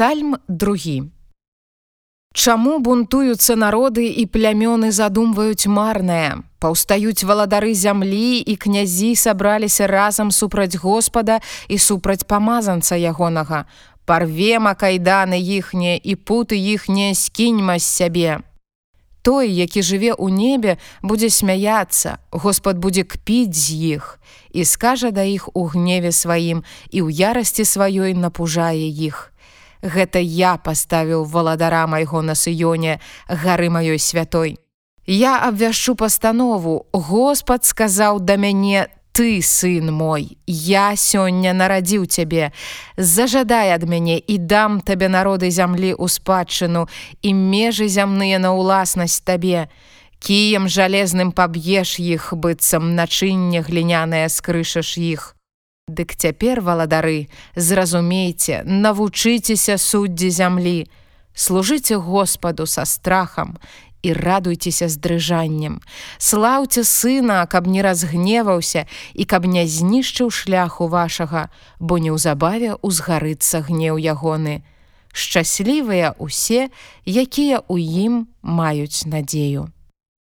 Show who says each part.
Speaker 1: Псальм другі. Чаму бунтуюцца народы і плямёны задумваюць марнае? Паўстаюць валадары зямлі і князі сабраліся разам супраць Господа і супраць памазанца ягонага. Парвема кайданы іхнія і путы іхнія скіньма з сябе. Той, які жыве ў небе, будзе смяяцца, Господ будзе кпіць з іх і скажа да іх у гневе сваім і ў ярасці сваёй напужае іх. Гэта я паставіў валадара майго на сыёне гары маёй святой. Я абвяшчу пастанову, Господ сказаў да мяне: ты сын мой, я сёння нарадзіў цябе, зажадай ад мяне і дам табе народы зямлі ў спадчыну і межы зямныя на ўласнасць табе. Кіем жалезным паб'еш іх быццам начынне глінянае скрышаш іх. Дык цяпер валадары, зразумейце, навучыцеся суддзі зямлі, служыце Господу са страхам і радуйцеся з дрыжаннем. Слаўце сына, каб не разгневаўся і каб не знішчыў шляху вашага, бо неўзабаве узгарыцца гнеў ягоны. Шчаслівыя ўсе, якія ў ім маюць надзею.